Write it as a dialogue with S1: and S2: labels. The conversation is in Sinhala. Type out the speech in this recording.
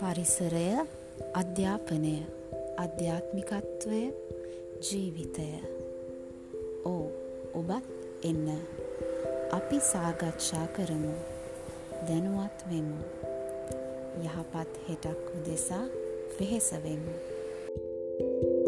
S1: පරිසරය අධ්‍යාපනය අධ්‍යාත්මිකත්වය ජීවිතය. ඕ ඔබත් එන්න. අපි සාකච්ඡා කරමු. දැනුවත් වෙමු. යහපත් හෙටක් උදෙසා වෙහෙසවෙමු. thank you